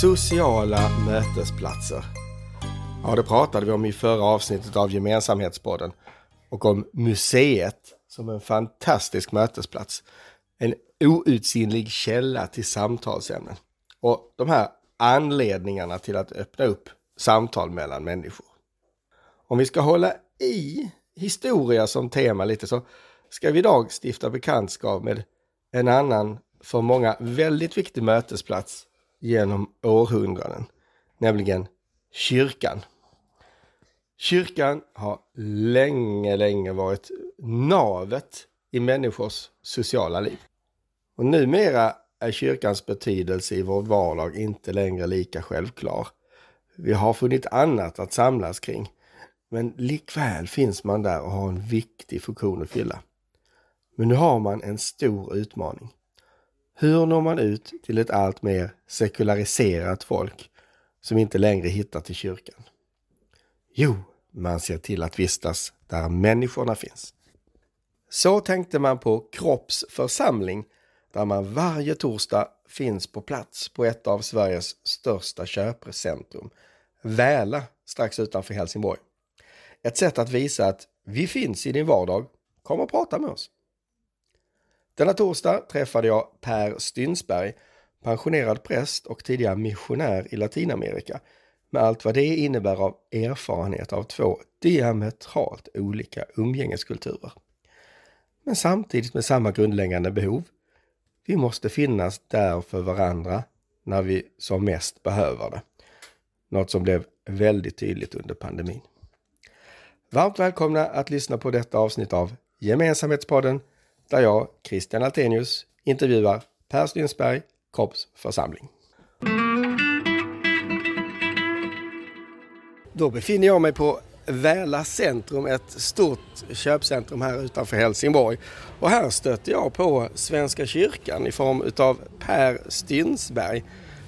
Sociala mötesplatser. Ja, det pratade vi om i förra avsnittet av Gemensamhetspodden och om museet som en fantastisk mötesplats. En outsinlig källa till samtalsämnen. Och de här anledningarna till att öppna upp samtal mellan människor. Om vi ska hålla i historia som tema lite så ska vi idag stifta bekantskap med en annan för många väldigt viktig mötesplats genom århundraden, nämligen kyrkan. Kyrkan har länge, länge varit navet i människors sociala liv. Och numera är kyrkans betydelse i vår vardag inte längre lika självklar. Vi har funnit annat att samlas kring. Men likväl finns man där och har en viktig funktion att fylla. Men nu har man en stor utmaning. Hur når man ut till ett allt mer sekulariserat folk som inte längre hittar till kyrkan? Jo, man ser till att vistas där människorna finns. Så tänkte man på kroppsförsamling, där man varje torsdag finns på plats på ett av Sveriges största köpcentrum, Väla, strax utanför Helsingborg. Ett sätt att visa att vi finns i din vardag. Kom och prata med oss. Denna torsdag träffade jag Per Stynsberg, pensionerad präst och tidigare missionär i Latinamerika, med allt vad det innebär av erfarenhet av två diametralt olika umgängeskulturer. Men samtidigt med samma grundläggande behov. Vi måste finnas där för varandra när vi som mest behöver det. Något som blev väldigt tydligt under pandemin. Varmt välkomna att lyssna på detta avsnitt av Gemensamhetspodden där jag, Christian Altenius, intervjuar Per Stynsberg, Kropps församling. Då befinner jag mig på Väla centrum, ett stort köpcentrum här utanför Helsingborg. Och här stöter jag på Svenska kyrkan i form utav Per Stynsberg,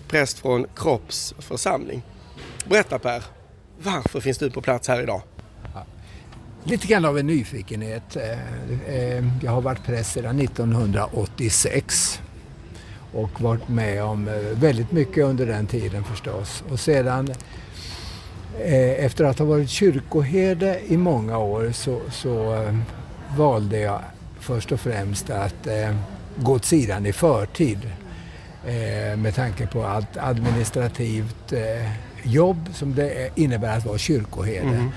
präst från Kropps församling. Berätta Per, varför finns du på plats här idag? Lite grann av en nyfikenhet. Eh, eh, jag har varit präst sedan 1986 och varit med om eh, väldigt mycket under den tiden förstås. Och sedan efter att ha varit kyrkoherde i många år så, så valde jag först och främst att gå åt sidan i förtid med tanke på allt administrativt jobb som det innebär att vara kyrkoherde. Mm.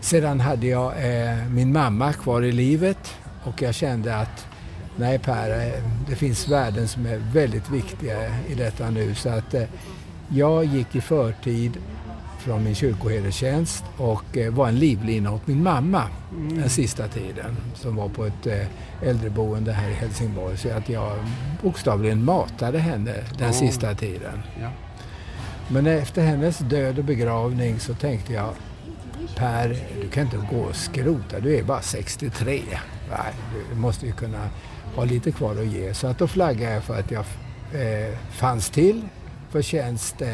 Sedan hade jag eh, min mamma kvar i livet och jag kände att nej Per, eh, det finns värden som är väldigt viktiga i detta nu. Så att eh, jag gick i förtid från min kyrkoherdetjänst och eh, var en livlina åt min mamma mm. den sista tiden som var på ett eh, äldreboende här i Helsingborg. Så att jag bokstavligen matade henne den oh. sista tiden. Ja. Men efter hennes död och begravning så tänkte jag Per, du kan inte gå och skrota, du är bara 63. Nej, du måste ju kunna ha lite kvar att ge. Så att då flaggade jag för att jag eh, fanns till för tjänst. Eh,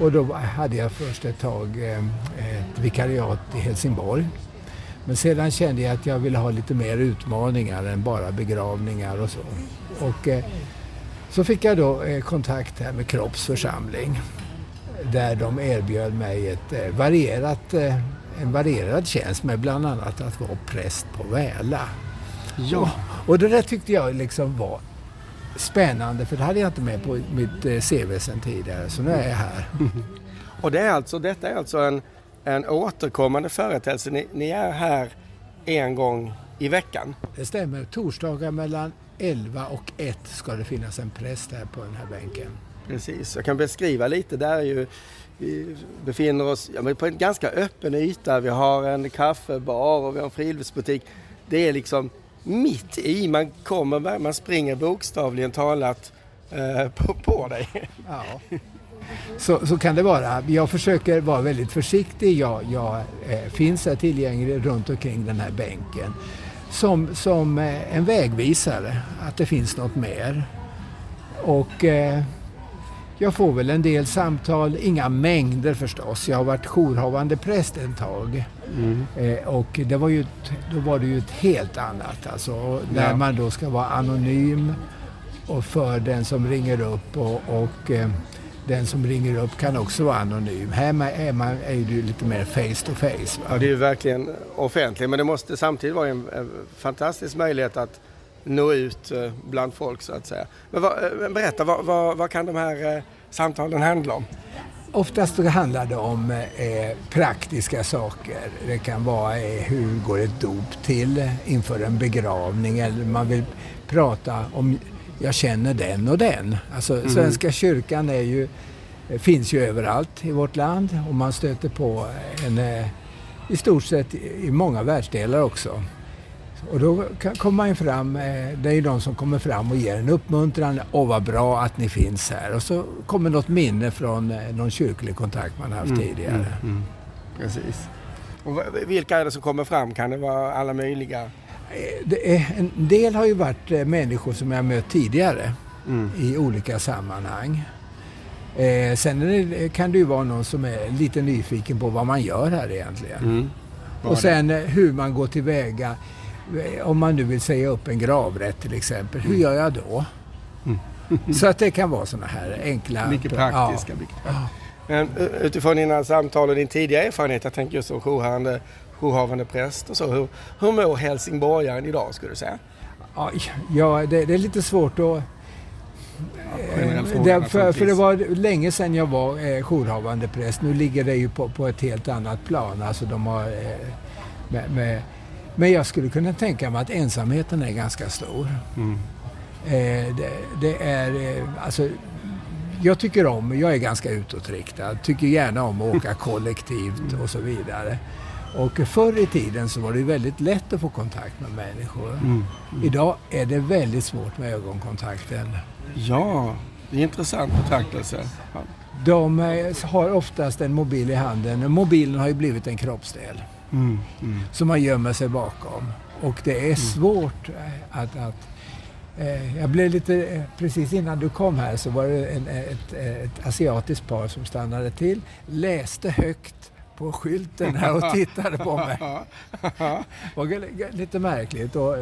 och då hade jag först ett tag eh, ett vikariat i Helsingborg. Men sedan kände jag att jag ville ha lite mer utmaningar än bara begravningar och så. Och eh, så fick jag då eh, kontakt här med Kropps församling där de erbjöd mig ett eh, varierat, eh, en varierad tjänst med bland annat att vara präst på Väla. Ja. Och det där tyckte jag liksom var spännande för det hade jag inte med på mitt eh, CV sen tidigare så nu är jag här. Och det är alltså, detta är alltså en, en återkommande företeelse. Ni, ni är här en gång i veckan? Det stämmer. Torsdagar mellan 11 och 1 ska det finnas en präst här på den här bänken. Precis, jag kan beskriva lite. Där är ju, vi befinner oss ja, på en ganska öppen yta. Vi har en kaffebar och vi har en friluftsbutik. Det är liksom mitt i. Man kommer, man springer bokstavligen talat eh, på, på dig. Ja. Så, så kan det vara. Jag försöker vara väldigt försiktig. Jag, jag eh, finns här tillgänglig runt omkring den här bänken. Som, som eh, en vägvisare, att det finns något mer. Och eh, jag får väl en del samtal, inga mängder förstås. Jag har varit jourhavande präst en tag. Mm. Eh, och det var ju ett, då var det ju ett helt annat. Alltså, när ja. man då ska vara anonym och för den som ringer upp och, och eh, den som ringer upp kan också vara anonym. Här är, man, är det lite mer face to face. Va? Ja, det är ju verkligen offentligt men det måste samtidigt vara en, en fantastisk möjlighet att nå ut eh, bland folk så att säga. Men vad, eh, berätta, vad, vad, vad, kan de här eh, samtalen handla om? Oftast handlar det om eh, praktiska saker. Det kan vara eh, hur går ett dop till inför en begravning eller man vill prata om jag känner den och den. Alltså mm. Svenska kyrkan är ju, finns ju överallt i vårt land och man stöter på en eh, i stort sett i många världsdelar också. Och då kommer man fram, eh, det är de som kommer fram och ger en uppmuntran. Åh vad bra att ni finns här. Och så kommer något minne från eh, någon kyrklig kontakt man haft mm, tidigare. Mm, mm. Precis. Och vilka är det som kommer fram? Kan det vara alla möjliga? Eh, är, en del har ju varit människor som jag mött tidigare mm. i olika sammanhang. Eh, sen det, kan det ju vara någon som är lite nyfiken på vad man gör här egentligen. Mm. Och sen hur man går tillväga om man nu vill säga upp en gravrätt till exempel, hur gör jag då? Mm. Så att det kan vara sådana här enkla... Mycket praktiska. Ja. Mycket praktiska. Men utifrån dina samtal och din tidigare erfarenhet, jag tänker just som jourhavande, jourhavande präst och så. Hur, hur mår helsingborgaren idag skulle du säga? Ja, det, det är lite svårt att det, för, för, det var länge sedan jag var eh, jourhavande präst. Nu ligger det ju på, på ett helt annat plan. Alltså de har eh, med, med men jag skulle kunna tänka mig att ensamheten är ganska stor. Mm. Eh, det, det, är, eh, alltså, jag tycker om, jag är ganska utåtriktad, tycker gärna om att åka kollektivt och så vidare. Och förr i tiden så var det väldigt lätt att få kontakt med människor. Mm. Mm. Idag är det väldigt svårt med ögonkontakten. Ja, det är intressant betraktelse. De eh, har oftast en mobil i handen. Mobilen har ju blivit en kroppsdel. Mm, mm. Som man gömmer sig bakom. Och det är mm. svårt eh, att, att eh, jag blev lite, eh, precis innan du kom här så var det en, ett, ett asiatiskt par som stannade till, läste högt på skylten här och tittade på mig. Det var lite märkligt. Och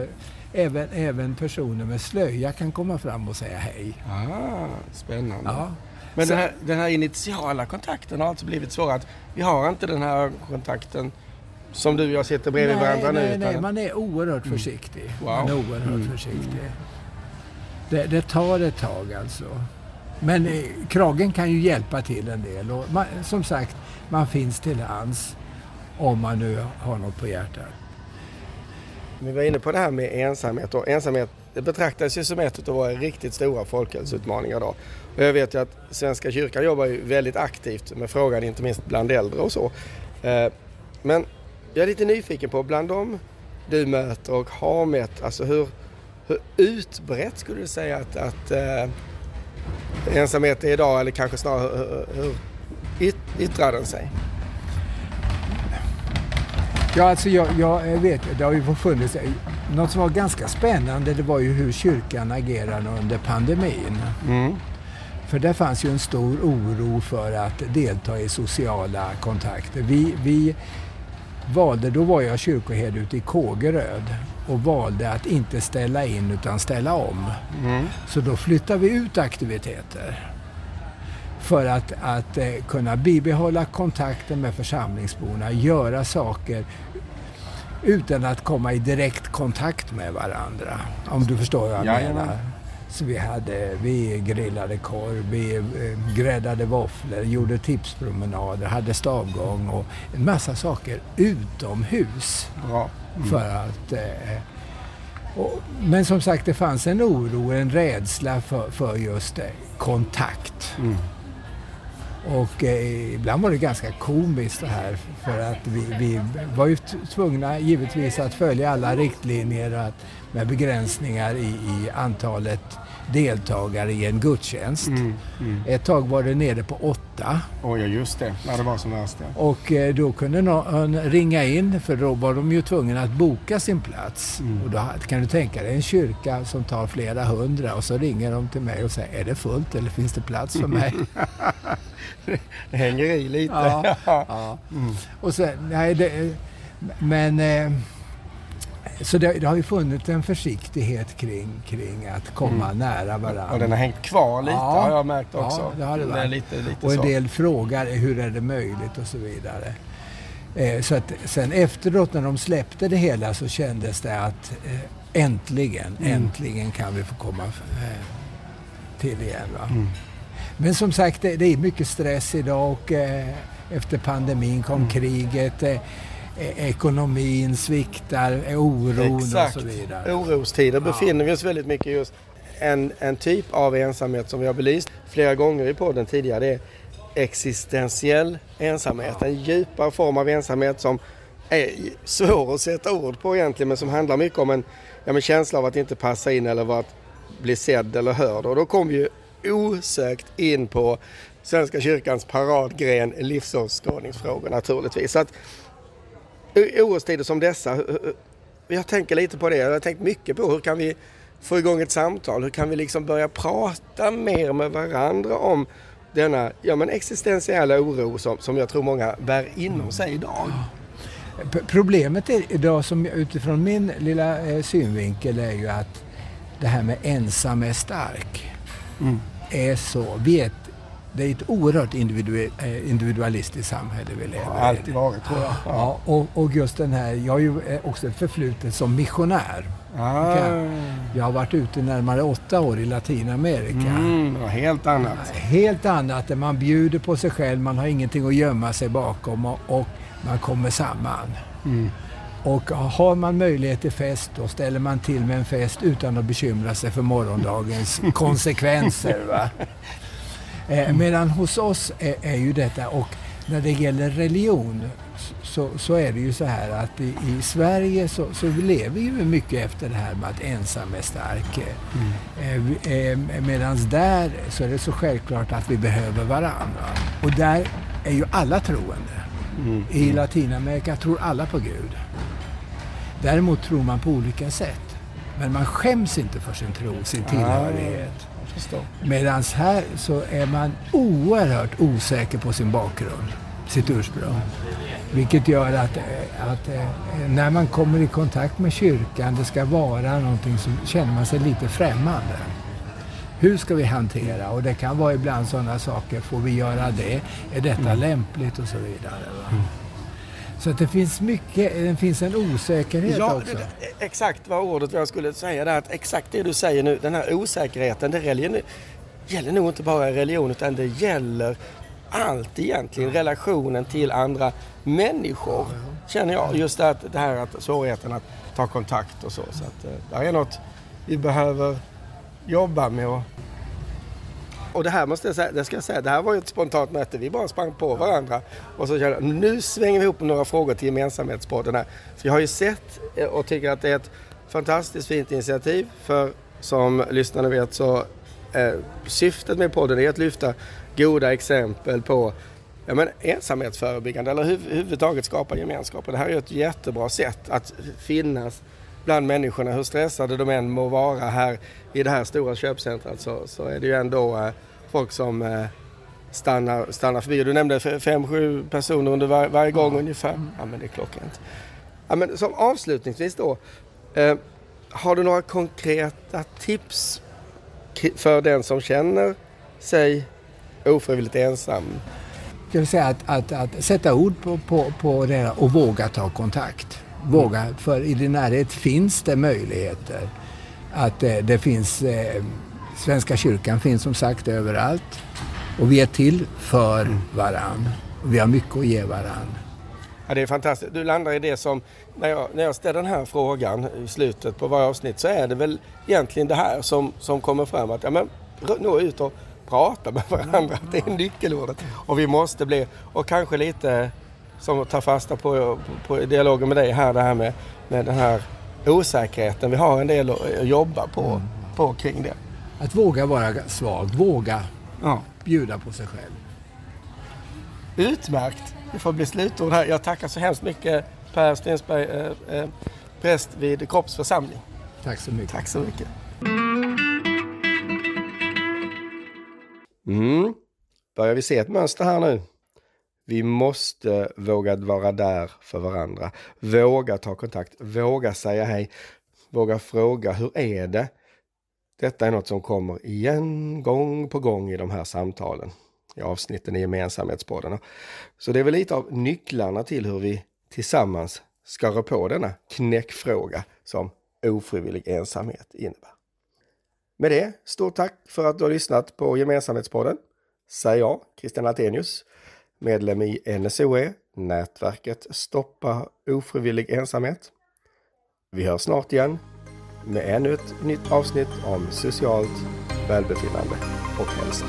även, även personer med slöja kan komma fram och säga hej. Ah, spännande. Ja. Men den här, den här, initiala kontakten har alltså blivit svårare. Vi har inte den här kontakten som du och jag sitter bredvid nej, varandra nej, nu? Nej, man är oerhört mm. försiktig. Mm. Wow. Man är oerhört mm. försiktig. Det, det, tar ett tag alltså. Men eh, kragen kan ju hjälpa till en del. Och man, som sagt, man finns till hands om man nu har något på hjärtat. Vi var inne på det här med ensamhet och ensamhet det betraktas ju som ett av våra riktigt stora folkhälsoutmaningar idag. Och jag vet ju att Svenska kyrkan jobbar ju väldigt aktivt med frågan, inte minst bland äldre och så. Eh, men jag är lite nyfiken på, bland dem du möter och har mött, alltså hur, hur utbrett skulle du säga att, att äh, ensamhet är idag eller kanske snarare hur, hur yt, yttrar den sig? Ja, alltså jag, jag vet, det har ju funnits, något som var ganska spännande det var ju hur kyrkan agerade under pandemin. Mm. För där fanns ju en stor oro för att delta i sociala kontakter. Vi, vi valde, då var jag kyrkoherde ute i Kågeröd och valde att inte ställa in utan ställa om. Mm. Så då flyttade vi ut aktiviteter för att, att eh, kunna bibehålla kontakten med församlingsborna, göra saker utan att komma i direkt kontakt med varandra. Om du förstår vad jag ja, menar. Så vi, hade, vi grillade korv, vi eh, gräddade våfflor, gjorde tipspromenader, hade stavgång och en massa saker utomhus. Ja. Mm. För att, eh, och, men som sagt, det fanns en oro, en rädsla för, för just eh, kontakt. Mm. Och eh, ibland var det ganska komiskt det här för att vi, vi var ju tvungna givetvis att följa alla riktlinjer att, med begränsningar i, i antalet deltagare i en gudstjänst. Mm, mm. Ett tag var det nere på åtta. Oh, ja, just det. Ja, det var som värst. Och eh, då kunde någon ringa in, för då var de ju tvungna att boka sin plats. Mm. Och då kan du tänka dig en kyrka som tar flera hundra och så ringer de till mig och säger, är det fullt eller finns det plats för mig? det hänger i lite. Ja, ja. Mm. Och sen, nej, det, men eh, så det, det har ju funnits en försiktighet kring, kring att komma mm. nära varandra. Och den har hängt kvar lite ja, har jag märkt också. Ja, det har det varit. Lite, lite och en del frågar hur är det möjligt och så vidare. Eh, så att sen efteråt när de släppte det hela så kändes det att eh, äntligen, mm. äntligen kan vi få komma eh, till igen. Mm. Men som sagt, det, det, är mycket stress idag och eh, efter pandemin kom mm. kriget. E-, ekonomin sviktar, oron Exakt. och så vidare. Orostider ja. befinner vi oss väldigt mycket just. En, en typ av ensamhet som vi har belyst flera gånger i podden tidigare, det är existentiell ensamhet. En djupare form av ensamhet som är svår att sätta ord på egentligen men som handlar mycket om en ja, men känsla av att inte passa in eller att bli sedd eller hörd. Och då kommer vi ju osökt in på Svenska kyrkans paradgren livsåskådningsfrågor naturligtvis. Så att, orostider som dessa, jag tänker lite på det. Jag har tänkt mycket på hur kan vi få igång ett samtal? Hur kan vi liksom börja prata mer med varandra om denna ja, men existentiella oro som, som jag tror många bär inom sig idag. Problemet är idag, som utifrån min lilla eh, synvinkel, är ju att det här med ensam är stark mm. är så. Vi är det är ett oerhört eh, individualistiskt samhälle vi lever i. Ja, alltid varit tror jag. Ja, och, och just den här, jag har ju eh, också ett förflutet som missionär. Ah. Jag har varit ute närmare åtta år i Latinamerika. Mm, helt annat. Helt annat, där man bjuder på sig själv, man har ingenting att gömma sig bakom och, och man kommer samman. Mm. Och har man möjlighet till fest, då ställer man till med en fest utan att bekymra sig för morgondagens konsekvenser. Va? Eh, medan hos oss är, är ju detta, och när det gäller religion så, så är det ju så här att i, i Sverige så, så lever vi mycket efter det här med att ensam är stark. Mm. Eh, eh, Medan där så är det så självklart att vi behöver varandra. Och där är ju alla troende. Mm. I Latinamerika tror alla på Gud. Däremot tror man på olika sätt. Men man skäms inte för sin tro, sin ah, tillhörighet. Medan här så är man oerhört osäker på sin bakgrund, sitt ursprung. Vilket gör att, eh, att eh, när man kommer i kontakt med kyrkan, det ska vara någonting som känner man sig lite främmande. Hur ska vi hantera? Och det kan vara ibland sådana saker, får vi göra det? Är detta mm. lämpligt? Och så vidare. Så det finns mycket, det finns en osäkerhet ja, också. Det, exakt vad ordet jag skulle säga där, att exakt det du säger nu, den här osäkerheten, det religion, gäller nog inte bara religion utan det gäller allt egentligen, relationen till andra människor. Känner jag. Just det, det här att svårigheten att ta kontakt och så. Så att, eh, det är något vi behöver jobba med. Och, och det här måste jag säga, det ska jag säga, det här var ju ett spontant möte. Vi bara sprang på varandra och så kände nu svänger vi ihop några frågor till gemensamhetspodden här. För jag har ju sett eh, och tycker att det är ett fantastiskt fint initiativ. För som lyssnarna vet så eh, syftet med podden är att lyfta goda exempel på ja, men ensamhetsförebyggande eller överhuvudtaget skapa gemenskap. Och det här är ju ett jättebra sätt att finnas bland människorna. Hur stressade de än må vara här i det här stora köpcentret så, så är det ju ändå eh, folk som eh, stannar, stannar förbi. Du nämnde fem, sju personer under var, varje gång mm. ungefär. Ja men det är klockrent. Ja, men som avslutningsvis då. Eh, har du några konkreta tips för den som känner sig ofrivilligt ensam? Jag vill säga att, att, att sätta ord på, på, på det och våga ta kontakt. Våga, för i din närhet finns det möjligheter. Att eh, det finns, eh, Svenska kyrkan finns som sagt överallt. Och vi är till för varann. Vi har mycket att ge varann. Ja, det är fantastiskt. Du landar i det som, när jag, när jag ställer den här frågan i slutet på varje avsnitt så är det väl egentligen det här som, som kommer fram. Att ja, men, nå ut och prata med varandra. Det är nyckelordet. Och vi måste bli, och kanske lite som att ta fasta på, på, på dialogen med dig här, det här med, med den här osäkerheten. Vi har en del att jobba på, mm. på kring det. Att våga vara svag, våga ja. bjuda på sig själv. Utmärkt! Det får bli slutord här. Jag tackar så hemskt mycket Per Stensberg, eh, eh, präst vid Kropps församling. Tack så mycket. Tack så mycket. Mm. Börjar vi se ett mönster här nu? Vi måste våga vara där för varandra. Våga ta kontakt, våga säga hej, våga fråga hur är det? Detta är något som kommer igen, gång på gång i de här samtalen, i avsnitten i gemensamhetspodden. Så det är väl lite av nycklarna till hur vi tillsammans ska rå på denna knäckfråga som ofrivillig ensamhet innebär. Med det, stort tack för att du har lyssnat på Gemensamhetspodden. Säger jag, Christian Latenius medlem i NSOE, nätverket Stoppa ofrivillig ensamhet. Vi hörs snart igen med ännu ett nytt avsnitt om socialt välbefinnande och hälsa.